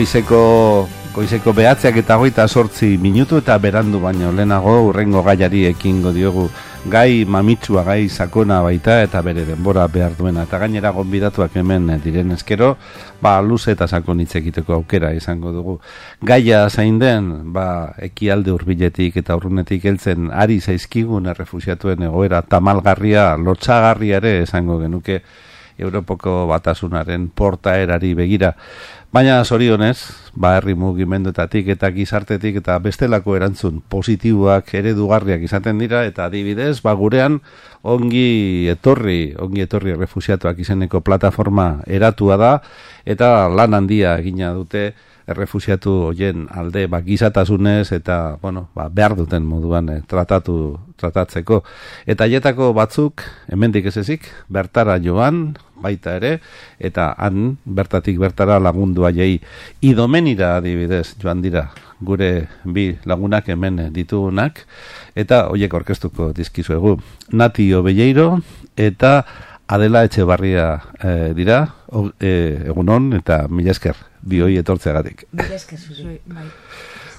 goizeko goizeko behatzeak eta goita sortzi minutu eta berandu baino lehenago urrengo gaiari ekingo diogu. Gai mamitsua gai sakona baita eta bere denbora behar duena. Eta gainera gonbidatuak hemen diren eskero ba luze eta sakon egiteko aukera izango dugu. Gaia zain den ba ekialde hurbiletik eta urrunetik heltzen ari zaizkigun errefusiatuen egoera tamalgarria lotxagarria ere esango genuke Europoko batasunaren portaerari begira. Baina zorionez, ba herri mugimendutatik eta gizartetik eta bestelako erantzun positiboak eredugarriak izaten dira eta adibidez, ba gurean ongi etorri, ongi etorri refusiatuak izeneko plataforma eratua da eta lan handia egina dute errefusiatu hoien alde ba, gizatasunez eta bueno, ba, behar duten moduan eh, tratatu tratatzeko. Eta jetako batzuk, hemendik ez ezik, bertara joan, baita ere, eta han bertatik bertara lagundu aiei idomenira adibidez joan dira gure bi lagunak hemen ditugunak, eta hoiek orkestuko dizkizuegu. Nati Obelleiro eta Adela Etxebarria e, dira, o, e, egunon eta mila esker bioi etortzeagatik. bai.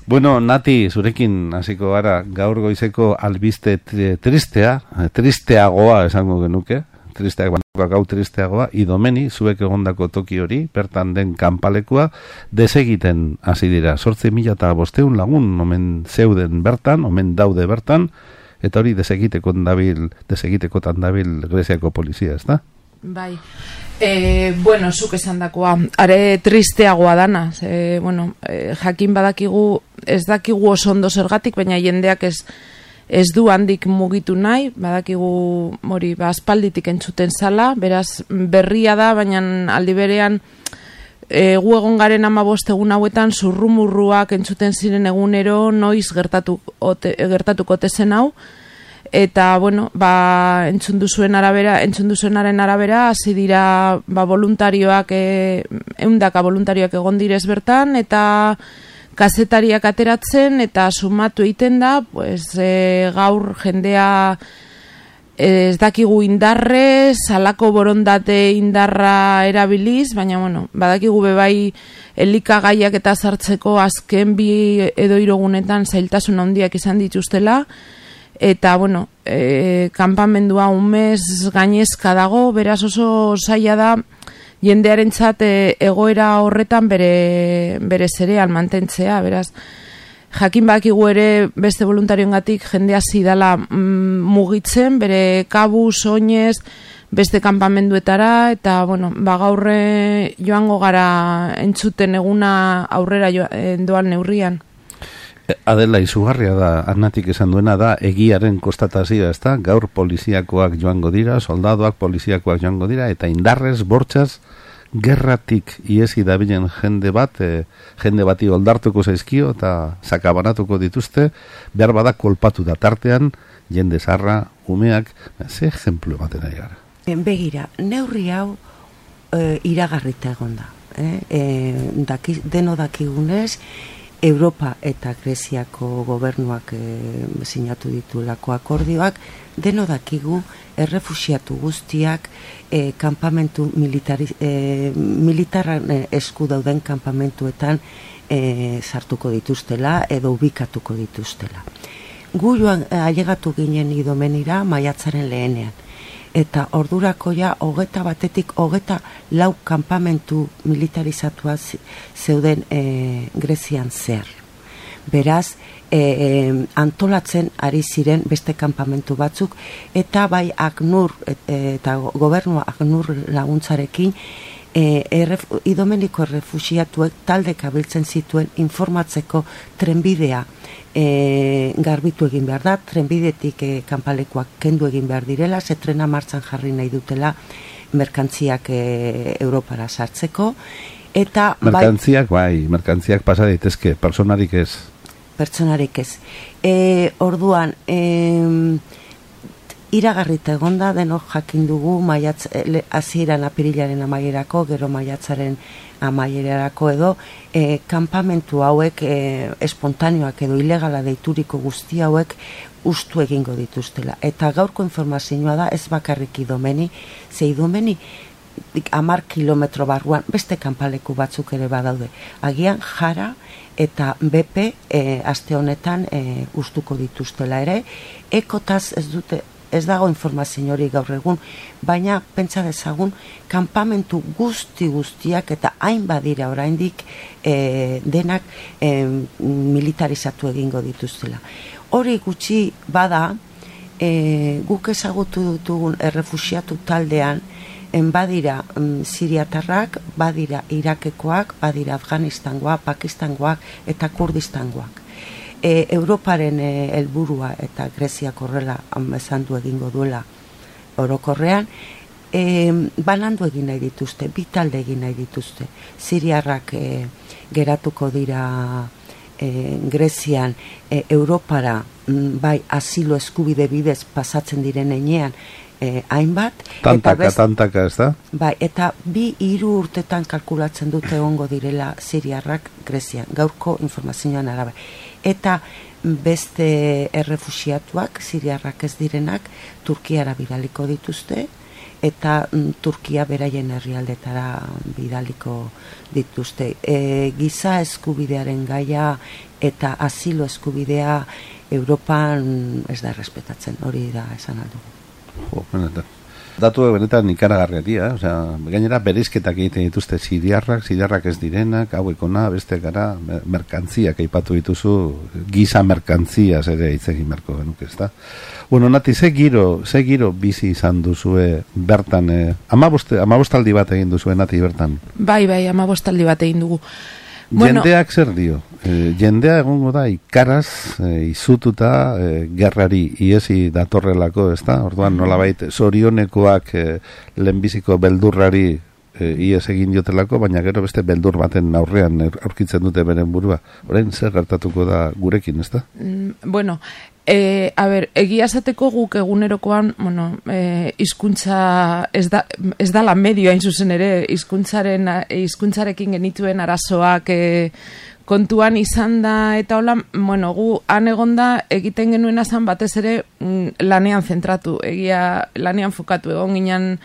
Bueno, Nati, zurekin hasiko gara gaur goizeko albiste tristea, eh, tristeagoa esango genuke, tristeak baina gau tristeagoa, idomeni, zuek egondako toki hori, bertan den kanpalekua, desegiten hasi dira. Sortze mila eta bosteun lagun, omen zeuden bertan, omen daude bertan, eta hori desegiteko dabil, desegiteko dabil Greziako polizia, ez? Bai, e, bueno, zuk esan dakoa, are tristeagoa dana, e, bueno, e, jakin badakigu, ez dakigu oso ondo zergatik, baina jendeak ez, ez du handik mugitu nahi, badakigu mori, ba, aspalditik entzuten zala, beraz berria da, baina aldi berean, e, gu egon garen ama egun hauetan, zurrumurruak entzuten ziren egunero, noiz gertatu, ote, gertatuko tezen hau, eta bueno, ba, entzun duzuen arabera, entzun duzuenaren arabera, hasi dira ba, voluntarioak, e, eundaka voluntarioak egon direz bertan, eta kazetariak ateratzen, eta sumatu egiten da, pues, e, gaur jendea ez dakigu indarre, salako borondate indarra erabiliz, baina bueno, badakigu bebai elikagaiak eta sartzeko azken bi edo irogunetan zailtasun handiak izan dituztela, eta bueno, e, kanpamendua un mes gainezka dago, beraz oso zaila da jendearen e, egoera horretan bere, bere zere mantentzea, beraz jakin bakigu ere beste voluntarioen gatik jendea zidala mm, mugitzen, bere kabu, soinez, beste kanpamenduetara, eta bueno, ba gaurre joango gara entzuten eguna aurrera joan, doan neurrian. Adela izugarria da, anatik esan duena da, egiaren kostatazioa, ez da, gaur poliziakoak joango dira, soldadoak poliziakoak joango dira, eta indarrez, bortxaz, gerratik iesi dabilen jende bat, e, jende bati oldartuko zaizkio, eta sakabanatuko dituzte, behar badak kolpatu da tartean, jende zarra, umeak, ze ejemplu baten ari gara. Begira, neurri hau e, iragarrita egon da. Eh? E, daki, deno dakigunez, Europa eta Greziako gobernuak e, sinatu ditulako akordioak deno dakigu errefusiatu guztiak e, kanpamentu militari, e, militarran esku dauden kanpamentuetan e, sartuko dituztela edo ubikatuko dituztela. Gu joan ailegatu ginen idomenira maiatzaren lehenean eta ordurako ja hogeta batetik hogeta lau kanpamentu militarizatua zeuden e, Grezian zer. Beraz, e, e, antolatzen ari ziren beste kanpamentu batzuk eta bai Agnur e, eta gobernua Agnur laguntzarekin e, erref, idomeniko refusiatuek talde kabiltzen zituen informatzeko trenbidea e, garbitu egin behar da, trenbidetik e, kanpalekoak kendu egin behar direla, ze trena martzan jarri nahi dutela merkantziak e, Europara sartzeko. Eta, bai- merkantziak, bai, bai merkantziak pasa daitezke, personarik ez. Personarik ez. E, orduan, e, iragarrita egonda denok jakin dugu maiatz eh, hasieran apirilaren amaierako gero maiatzaren amaierarako edo e, kanpamentu hauek e, espontaneoak edo ilegala deituriko guzti hauek ustu egingo dituztela eta gaurko informazioa da ez bakarrik idomeni ze idomeni amar kilometro barruan beste kanpaleku batzuk ere badaude. Agian jara eta BP e, aste honetan e, ustuko dituztela ere, ekotaz ez dute ez dago informazio hori gaur egun, baina pentsa dezagun kanpamentu guzti guztiak eta hain badira oraindik e, denak e, militarizatu egingo dituztela. Hori gutxi bada, e, guk ezagutu dutugun errefusiatu taldean, en badira mm, siriatarrak, badira irakekoak, badira afganistangoak, pakistangoak eta kurdistangoak. E, Europaren e, helburua eta Greziak horrela esan du egingo duela orokorrean, e, banandu egin nahi dituzte, bitalde egin nahi dituzte. Siriarrak e, geratuko dira e, Grezian, e, Europara, mm, bai asilo eskubide bidez pasatzen diren enean, eh, hainbat. Tantaka, eta tantaka, ez da? Bai, eta bi hiru urtetan kalkulatzen dute ongo direla Siriarrak Grezian, gaurko informazioan arabe. Eta beste errefusiatuak, Siriarrak ez direnak, Turkiara bidaliko dituzte, eta mm, Turkia beraien herrialdetara bidaliko dituzte. E, giza eskubidearen gaia eta asilo eskubidea Europan ez da respetatzen, hori da esan aldugu. Jo, benetan. Datu benetan ikaragarria dira, o sea, gainera bereizketak egiten dituzte siriarrak, siriarrak ez direnak, hauekona, beste gara, merkantziak aipatu dituzu, giza merkantziaz ere hitz egin merko genuke, ez da? Bueno, nati, ze giro, ze giro bizi izan duzue bertan, eh? amabostaldi bat egin duzue, nati, bertan? Bai, bai, amabostaldi bat egin dugu. Bueno, jendeak zer dio? E, jendea egongo da ikaraz, e, izututa, e, gerrari iesi datorrelako, ez da? Orduan nola baita, zorionekoak e, lehenbiziko beldurrari e, ies egin diotelako, baina gero beste beldur baten aurrean aurkitzen dute beren burua. Horein zer gertatuko da gurekin, ez da? Mm, bueno, E, a ber, egia esateko guk egunerokoan, bueno, e, izkuntza, ez da, ez da la medio hain zuzen ere, izkuntzaren, izkuntzarekin genituen arazoak e, kontuan izan da, eta hola, bueno, gu han egonda egiten genuen azan batez ere mm, lanean zentratu, egia lanean fokatu, egon ginen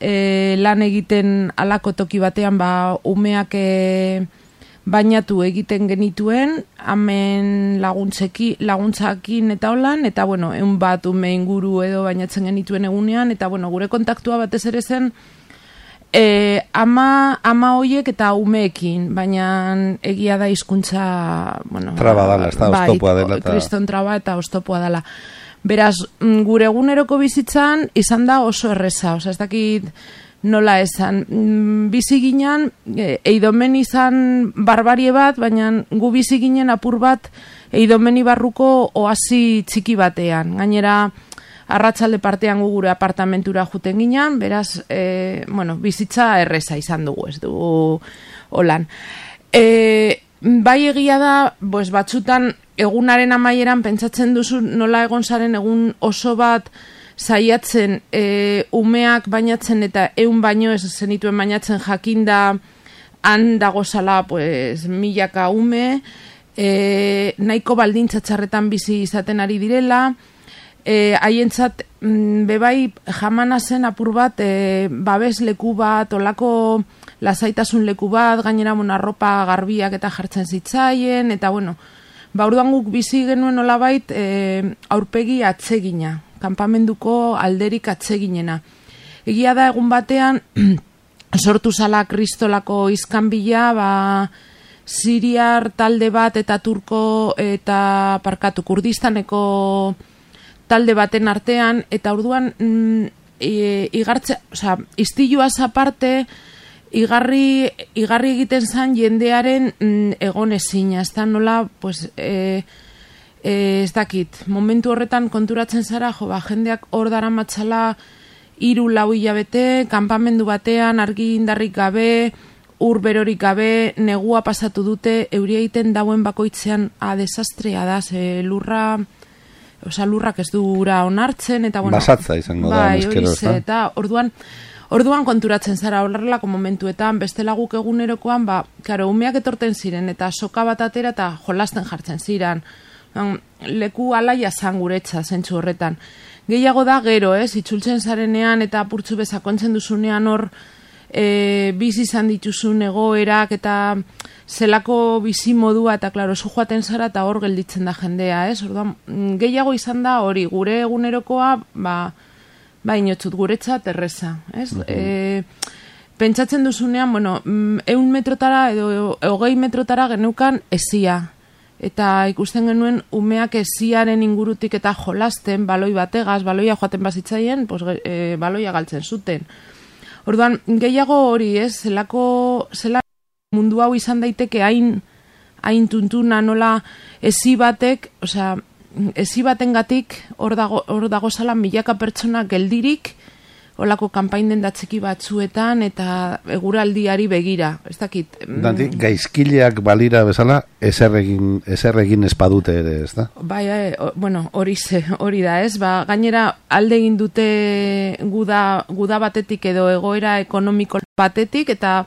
e, lan egiten alako toki batean, ba, umeak... E, bainatu egiten genituen, hemen laguntzeki, laguntzakin eta holan, eta bueno, egun bat ume inguru edo bainatzen genituen egunean, eta bueno, gure kontaktua batez ere zen, e, ama, ama hoiek eta umeekin, baina egia da hizkuntza bueno, traba dala, ez da, bai, dela. Eta... Kriston traba eta oztopua dela. Beraz, mm, gure eguneroko bizitzan, izan da oso erreza, oza, ez dakit, nola esan. Mm, bizi ginen, e, eidomen izan barbarie bat, baina gu bizi ginen apur bat eidomeni barruko oasi txiki batean. Gainera, arratsalde partean gu gure apartamentura juten ginen, beraz, e, bueno, bizitza erreza izan dugu, ez dugu holan. E, bai egia da, pues, batzutan egunaren amaieran pentsatzen duzu nola egon zaren egun oso bat saiatzen e, umeak bainatzen eta eun baino ez zenituen bainatzen jakinda han dago zala pues, milaka ume e, nahiko baldintza txarretan bizi izaten ari direla. E, haientzat mm, bebai jamana zen apur bat e, babes leku bat olako lasaitasun leku bat gainera mona ropa garbiak eta jartzen zitzaien eta bueno ba guk bizi genuen olabait e, aurpegi atsegina kanpamenduko alderik atseginena. Egia da egun batean sortu zala kristolako izkanbila, ba, siriar talde bat eta turko eta parkatu kurdistaneko talde baten artean, eta orduan mm, e, igartze, oza, iztilua aparte, igarri, igarri egiten zan jendearen mm, egon ezin, ez da nola, pues, e, e, ez dakit, momentu horretan konturatzen zara, jo, ba, jendeak hor dara matxala iru lau hilabete, kanpamendu batean, argi indarrik gabe, ur berorik gabe, negua pasatu dute, euria egiten dauen bakoitzean, a, desastrea da, ze lurra, oza, lurrak ez dura onartzen, eta bueno, Basatza izango da, bai, eta orduan, Orduan konturatzen zara horrelako momentuetan, beste laguk egunerokoan, ba, karo, umeak etorten ziren, eta soka bat atera eta jolasten jartzen ziren leku alaia zan guretza zentsu horretan. gehiago da gero, ez, itzultzen zarenean eta apurtzu bezakontzen duzunean hor e, bizi izan dituzun egoerak eta zelako bizi modua eta klaro, zu joaten zara eta hor gelditzen da jendea, ez? Orduan, mm, gehiago izan da hori, gure egunerokoa, ba, ba inotzut, guretzat erreza, ez? E, pentsatzen duzunean, bueno, mm, eun metrotara edo hogei metrotara geneukan ezia. Eta ikusten genuen umeak eziaren ingurutik eta jolasten, baloi bategaz, baloia joaten bazitzaien, pues, e, baloia galtzen zuten. Orduan, gehiago hori, ez, zelako, zelako mundu hau izan daiteke hain hain tuntuna nola ezi batek, osea, ezi batengatik hor dago hor dago sala milaka pertsona geldirik olako kanpain den datzeki batzuetan eta eguraldiari begira, ez dakit. Mm. Danti, gaizkileak balira bezala, ezer egin, ezer egin espadute ere, ez da? Bai, bai bueno, hori ze, hori da, ez? Ba, gainera, alde egin dute guda, guda batetik edo egoera ekonomiko batetik, eta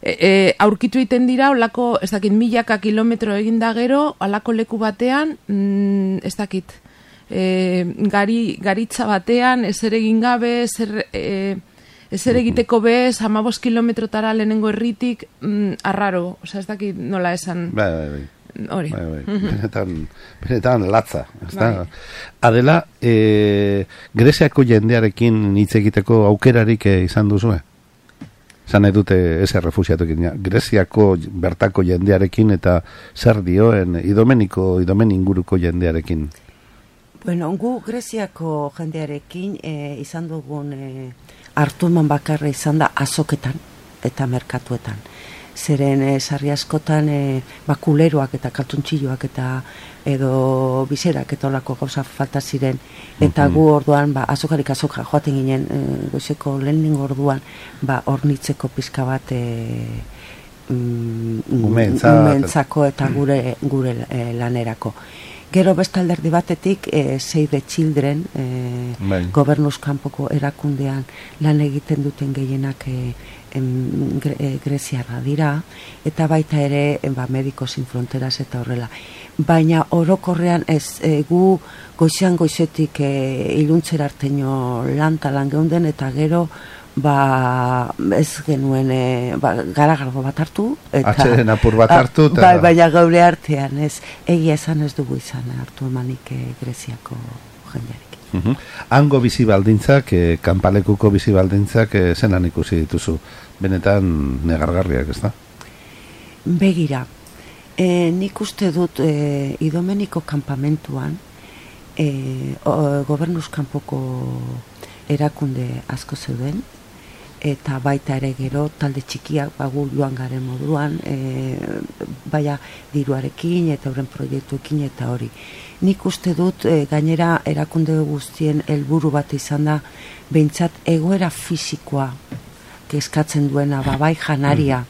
e, e, aurkitu egiten dira olako, ez dakit, milaka kilometro egin da gero, olako leku batean, mm, ez dakit, e, gari, garitza batean, ez ere egin gabe, ez ere, e, ez ere egiteko bez, amabos kilometrotara lehenengo erritik, mm, arraro, oza, ez dakit nola esan. Bai, bai, bai. Hori. Bai, bai. Benetan, benetan latza. Bai. Adela, e, Greziako jendearekin hitz egiteko aukerarik izan duzue? Zan edute ez errefusiatukin. Greziako bertako jendearekin eta zer dioen idomeniko, idomen inguruko jendearekin? Bueno, gu Greziako jendearekin e, izan dugun e, hartuman bakarra izan da azoketan eta merkatuetan. Zeren e, sarri askotan e, bakuleroak eta kaltuntxilloak eta edo bizerak eta olako gauza falta ziren. Eta mhm. gu orduan ba, azokarik azoka joaten ginen e, goizeko lehenin orduan ba, ornitzeko pizka bat e, mm, umentzako eta gure, gure e, lanerako Gero beste alderdi batetik, e, Save the Children, e, bai. gobernuz kanpoko erakundean lan egiten duten gehienak e, em, gre, e, greziarra dira, eta baita ere em, ba, mediko sin fronteras eta horrela. Baina orokorrean ez e, gu goizean goizetik e, iluntzen arteño lan talan geunden eta gero ba ez genuen e, ba, garagardo bat hartu eta Atxeden apur bat hartu eta... Ba, baina gaure artean ez. Egia esan ez dugu izan hartu emanik e, greziako jendearik Uh Hango bizi baldintzak, e, kanpalekuko bizi baldintzak e, zenan ikusi dituzu? Benetan negargarriak, ez da? Begira, e, nik uste dut e, idomeniko kampamentuan e, gobernuz kanpoko erakunde asko zeuden, eta baita ere gero talde txikiak bagu joan garen moduan e, baina diruarekin eta horren proiektuekin eta hori. Nik uste dut e, gainera erakunde guztien helburu bat izan da behintzat egoera fisikoa kezkatzen duena ba, bai janaria.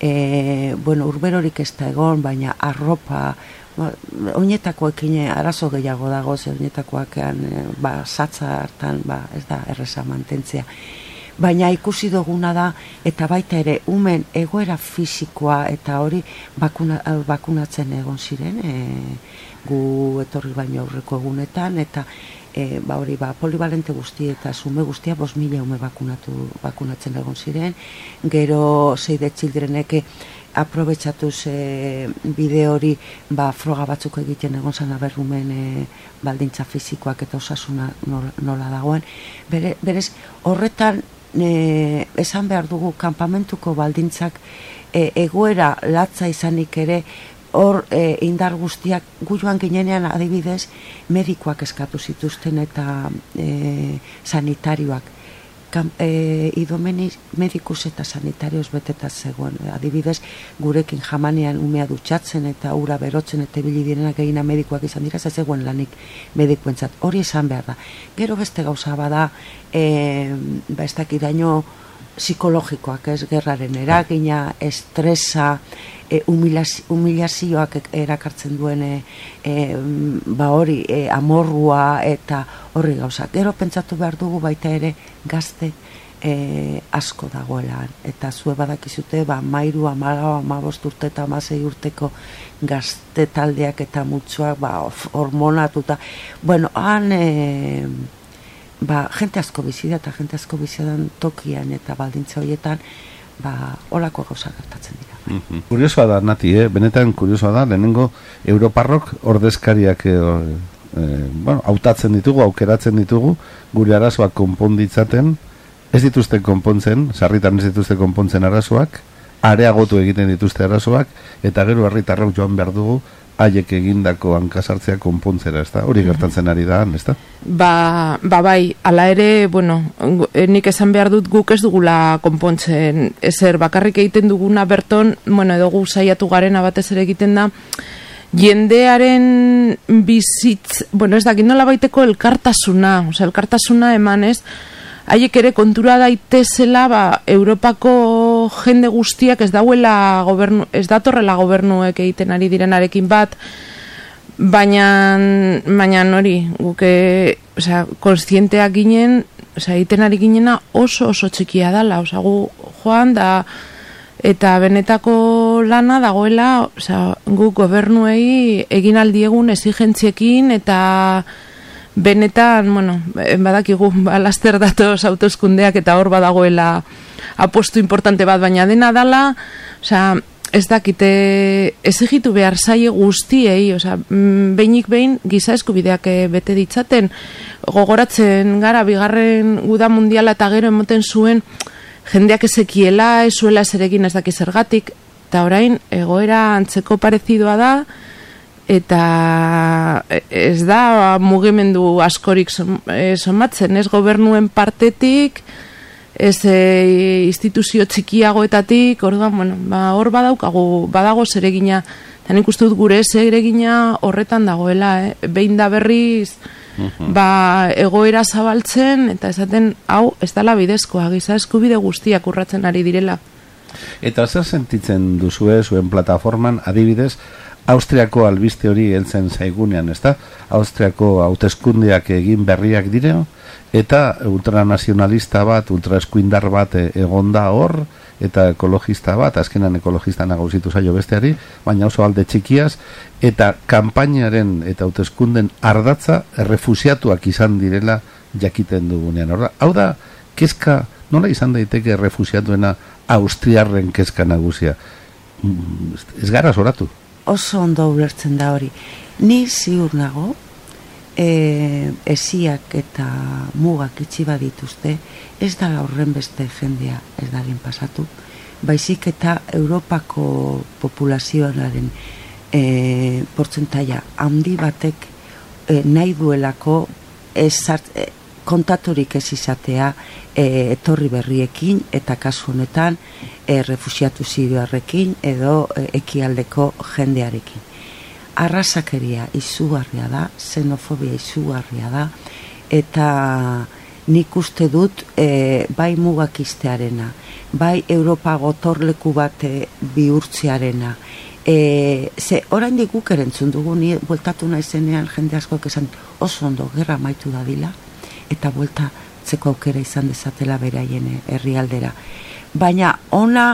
E, bueno, urberorik ez da egon baina arropa ba, oinetakoekin arazo gehiago dago ze oinetakoak e, ba, satza hartan ba, ez da erresa mantentzea baina ikusi duguna da eta baita ere umen egoera fisikoa eta hori bakuna, bakunatzen egon ziren e, gu etorri baino aurreko egunetan eta e, ba hori ba polivalente guzti eta sume guztia 5000 ume bakunatu bakunatzen egon ziren. Gero seide childrenek aprobetsatu ze bide hori ba froga batzuk egiten egon zan aberrumen e, baldintza fisikoak eta osasuna nola, nola dagoen. Bere, berez horretan e, esan behar dugu kanpamentuko baldintzak e, egoera latza izanik ere hor e, indar guztiak gu joan ginenean adibidez medikoak eskatu zituzten eta e, sanitarioak kam, e, idomeni medikus eta sanitarioz beteta zegoen. Adibidez, gurekin jamanean umea dutxatzen eta ura berotzen eta bili direnak egina medikoak izan dira, zegoen lanik medikuentzat. Hori esan behar da. Gero beste gauza bada, e, ba ez dakitaino psikologikoak ez gerraren eragina, estresa, e, humilazioak erakartzen duen e, e, ba hori e, amorrua eta horri gauza. Gero pentsatu behar dugu baita ere gazte e, asko dagoela. Eta zue badakizute ba, mairu amara, amabost urte eta amasei urteko gazte taldeak eta mutsuak ba, hormonatuta. Bueno, han... E, ba, jente asko bizida eta jente asko bizidan tokian eta baldintza horietan, ba, olako gauza gertatzen dira. Mm Kuriosoa da, nati, eh? benetan kuriosoa da, lehenengo Europarrok ordezkariak e, bueno, autatzen ditugu, aukeratzen ditugu, gure arazoak konponditzaten, ez dituzte konpontzen, sarritan ez dituzte konpontzen arazoak, areagotu egiten dituzte arazoak, eta gero herritarrok joan behar dugu, haiek egindako hankasartzea konpontzera, ezta? Hori gertatzen ari da, ezta? Ba, ba bai, ala ere, bueno, nik esan behar dut guk ez dugula konpontzen ezer bakarrik egiten duguna berton, bueno, edo gu saiatu garen batez ere egiten da, jendearen bizitz, bueno, ez dakit nola baiteko elkartasuna, osea, elkartasuna eman ez, haiek ere kontura daitezela ba, Europako jende guztiak ez dauela gobernu, ez datorrela gobernuek egiten ari direnarekin bat, baina, baina hori, guke, osea, konstienteak ginen, osea, egiten ari ginena oso oso txikia dala, osea, gu joan da, eta benetako lana dagoela, osea, gu gobernuei egin aldiegun exigentziekin eta benetan, bueno, badakigu balaster datoz autoskundeak eta hor badagoela apostu importante bat, baina dena dala, osea, ez dakite ezigitu behar zaie guztiei, osea, mm, behinik behin giza eskubideak eh, bete ditzaten, gogoratzen gara, bigarren guda mundiala eta gero emoten zuen, jendeak ezekiela, ezuela ezerekin ez dakiz zergatik, eta orain, egoera antzeko parezidoa da, eta ez da mugimendu askorik eh, somatzen, ez gobernuen partetik, ez e, instituzio txikiagoetatik, orduan, bueno, ba, hor badaukagu, badago zeregina, eta nik uste dut gure zeregina horretan dagoela, eh? behin da berriz, ba, egoera zabaltzen, eta esaten, hau, ez dala bidezkoa, giza eskubide guztiak urratzen ari direla. Eta zer sentitzen duzue zuen plataforman, adibidez, Austriako albiste hori heltzen zaigunean, ezta? Austriako hauteskundeak egin berriak direo, eta ultranazionalista bat, ultraeskuindar bat e, egonda hor, eta ekologista bat, azkenan ekologista nagusitu zaio besteari, baina oso alde txikiaz, eta kanpainaren eta hauteskunden ardatza errefusiatuak izan direla jakiten dugunean. Horra, hau da, kezka, nola izan daiteke errefusiatuena austriarren kezka nagusia? Mm, ez gara zoratu? Oso ondo ulertzen da hori. Ni ziur nago, e, esiak eta mugak itxi dituzte, ez da horren beste jendea ez da pasatu, baizik eta Europako populazioaren e, portzentaia handi batek e, nahi duelako ez e, kontaturik ez izatea e, etorri berriekin eta kasu honetan e, refusiatu zirioarrekin edo e, ekialdeko jendearekin. Arrasakeria izugarria da, xenofobia izugarria da, eta nik uste dut e, bai mugakiztearena, bai Europa gotorleku bat e, bihurtzearena, e, ze orain guk erentzun dugu, ni bueltatu naizenean jende askoak esan oso ondo gerra maitu dadila, eta buelta zeko aukera izan dezatela beraien herrialdera. Baina ona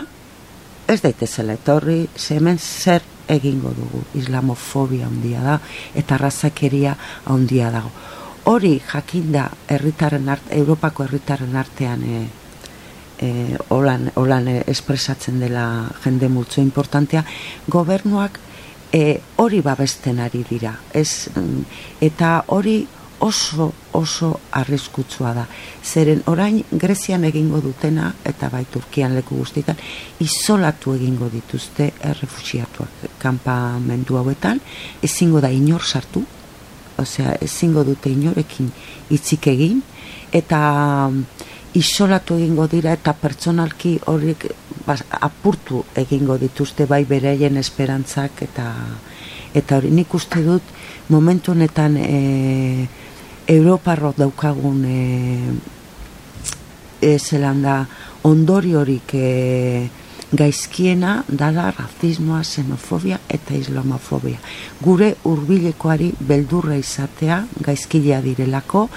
ez daitezela etorri, hemen zer egingo dugu. Islamofobia handia da eta razakeria handia dago. Hori jakinda herritarren art, Europako herritarren artean e, e, holan, holan espresatzen dela jende multzo importantea, gobernuak e, hori babesten ari dira. Ez, mm, eta hori oso oso arriskutsua da. Zeren orain Grezian egingo dutena eta bai Turkian leku guztietan isolatu egingo dituzte errefusiatuak kanpamendu hauetan, ezingo da inor sartu, osea ezingo dute inorekin hitzik egin eta mm, isolatu egingo dira eta pertsonalki horiek apurtu egingo dituzte bai bereien esperantzak eta eta hori nik uste dut momentu honetan e, Europarro daukagun e, e, zelan da ondori horik e, gaizkiena dala razismoa, xenofobia eta islamofobia. Gure hurbilekoari beldurra izatea gaizkilea direlako,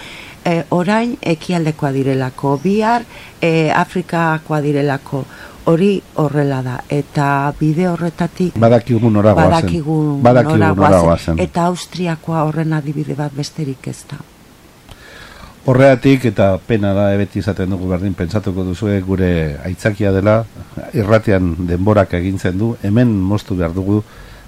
e, orain ekialdekoa direlako, bihar e, Afrikakoa direlako, hori horrela da. Eta bide horretatik badakigu nora badakigu nora eta Austriakoa horren adibide bat besterik ez da Horreatik eta pena da ebeti izaten dugu berdin pentsatuko duzue gure aitzakia dela irratian denborak egintzen du hemen moztu behar dugu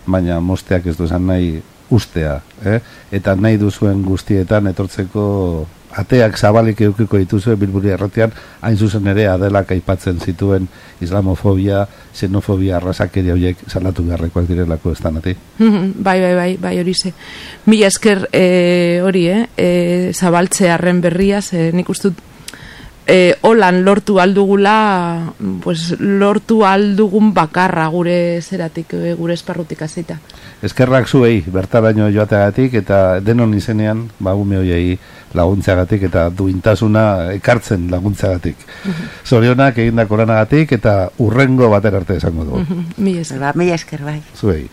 baina mosteak ez du esan nahi ustea eh? eta nahi duzuen guztietan etortzeko ateak zabalik eukiko dituzue bilburi erratian hain zuzen ere adelak aipatzen zituen islamofobia, xenofobia, arrasakeria horiek salatu beharrekoak direlako ez danati. bai, bai, bai, bai, hori ze. Mila esker e, hori, eh? E, zabaltze arren berriaz, e, nik ustut e, holan lortu aldugula, pues, lortu aldugun bakarra gure zeratik, e, gure esparrutik azita. Eskerrak zuei, bertaraino joateagatik eta denon izenean, bagume hoiei laguntzagatik eta duintasuna ekartzen laguntzagatik. Zorionak egindako lanagatik eta urrengo bater arte esango dugu. Mila esker. Ba, mila esker bai. Zuei.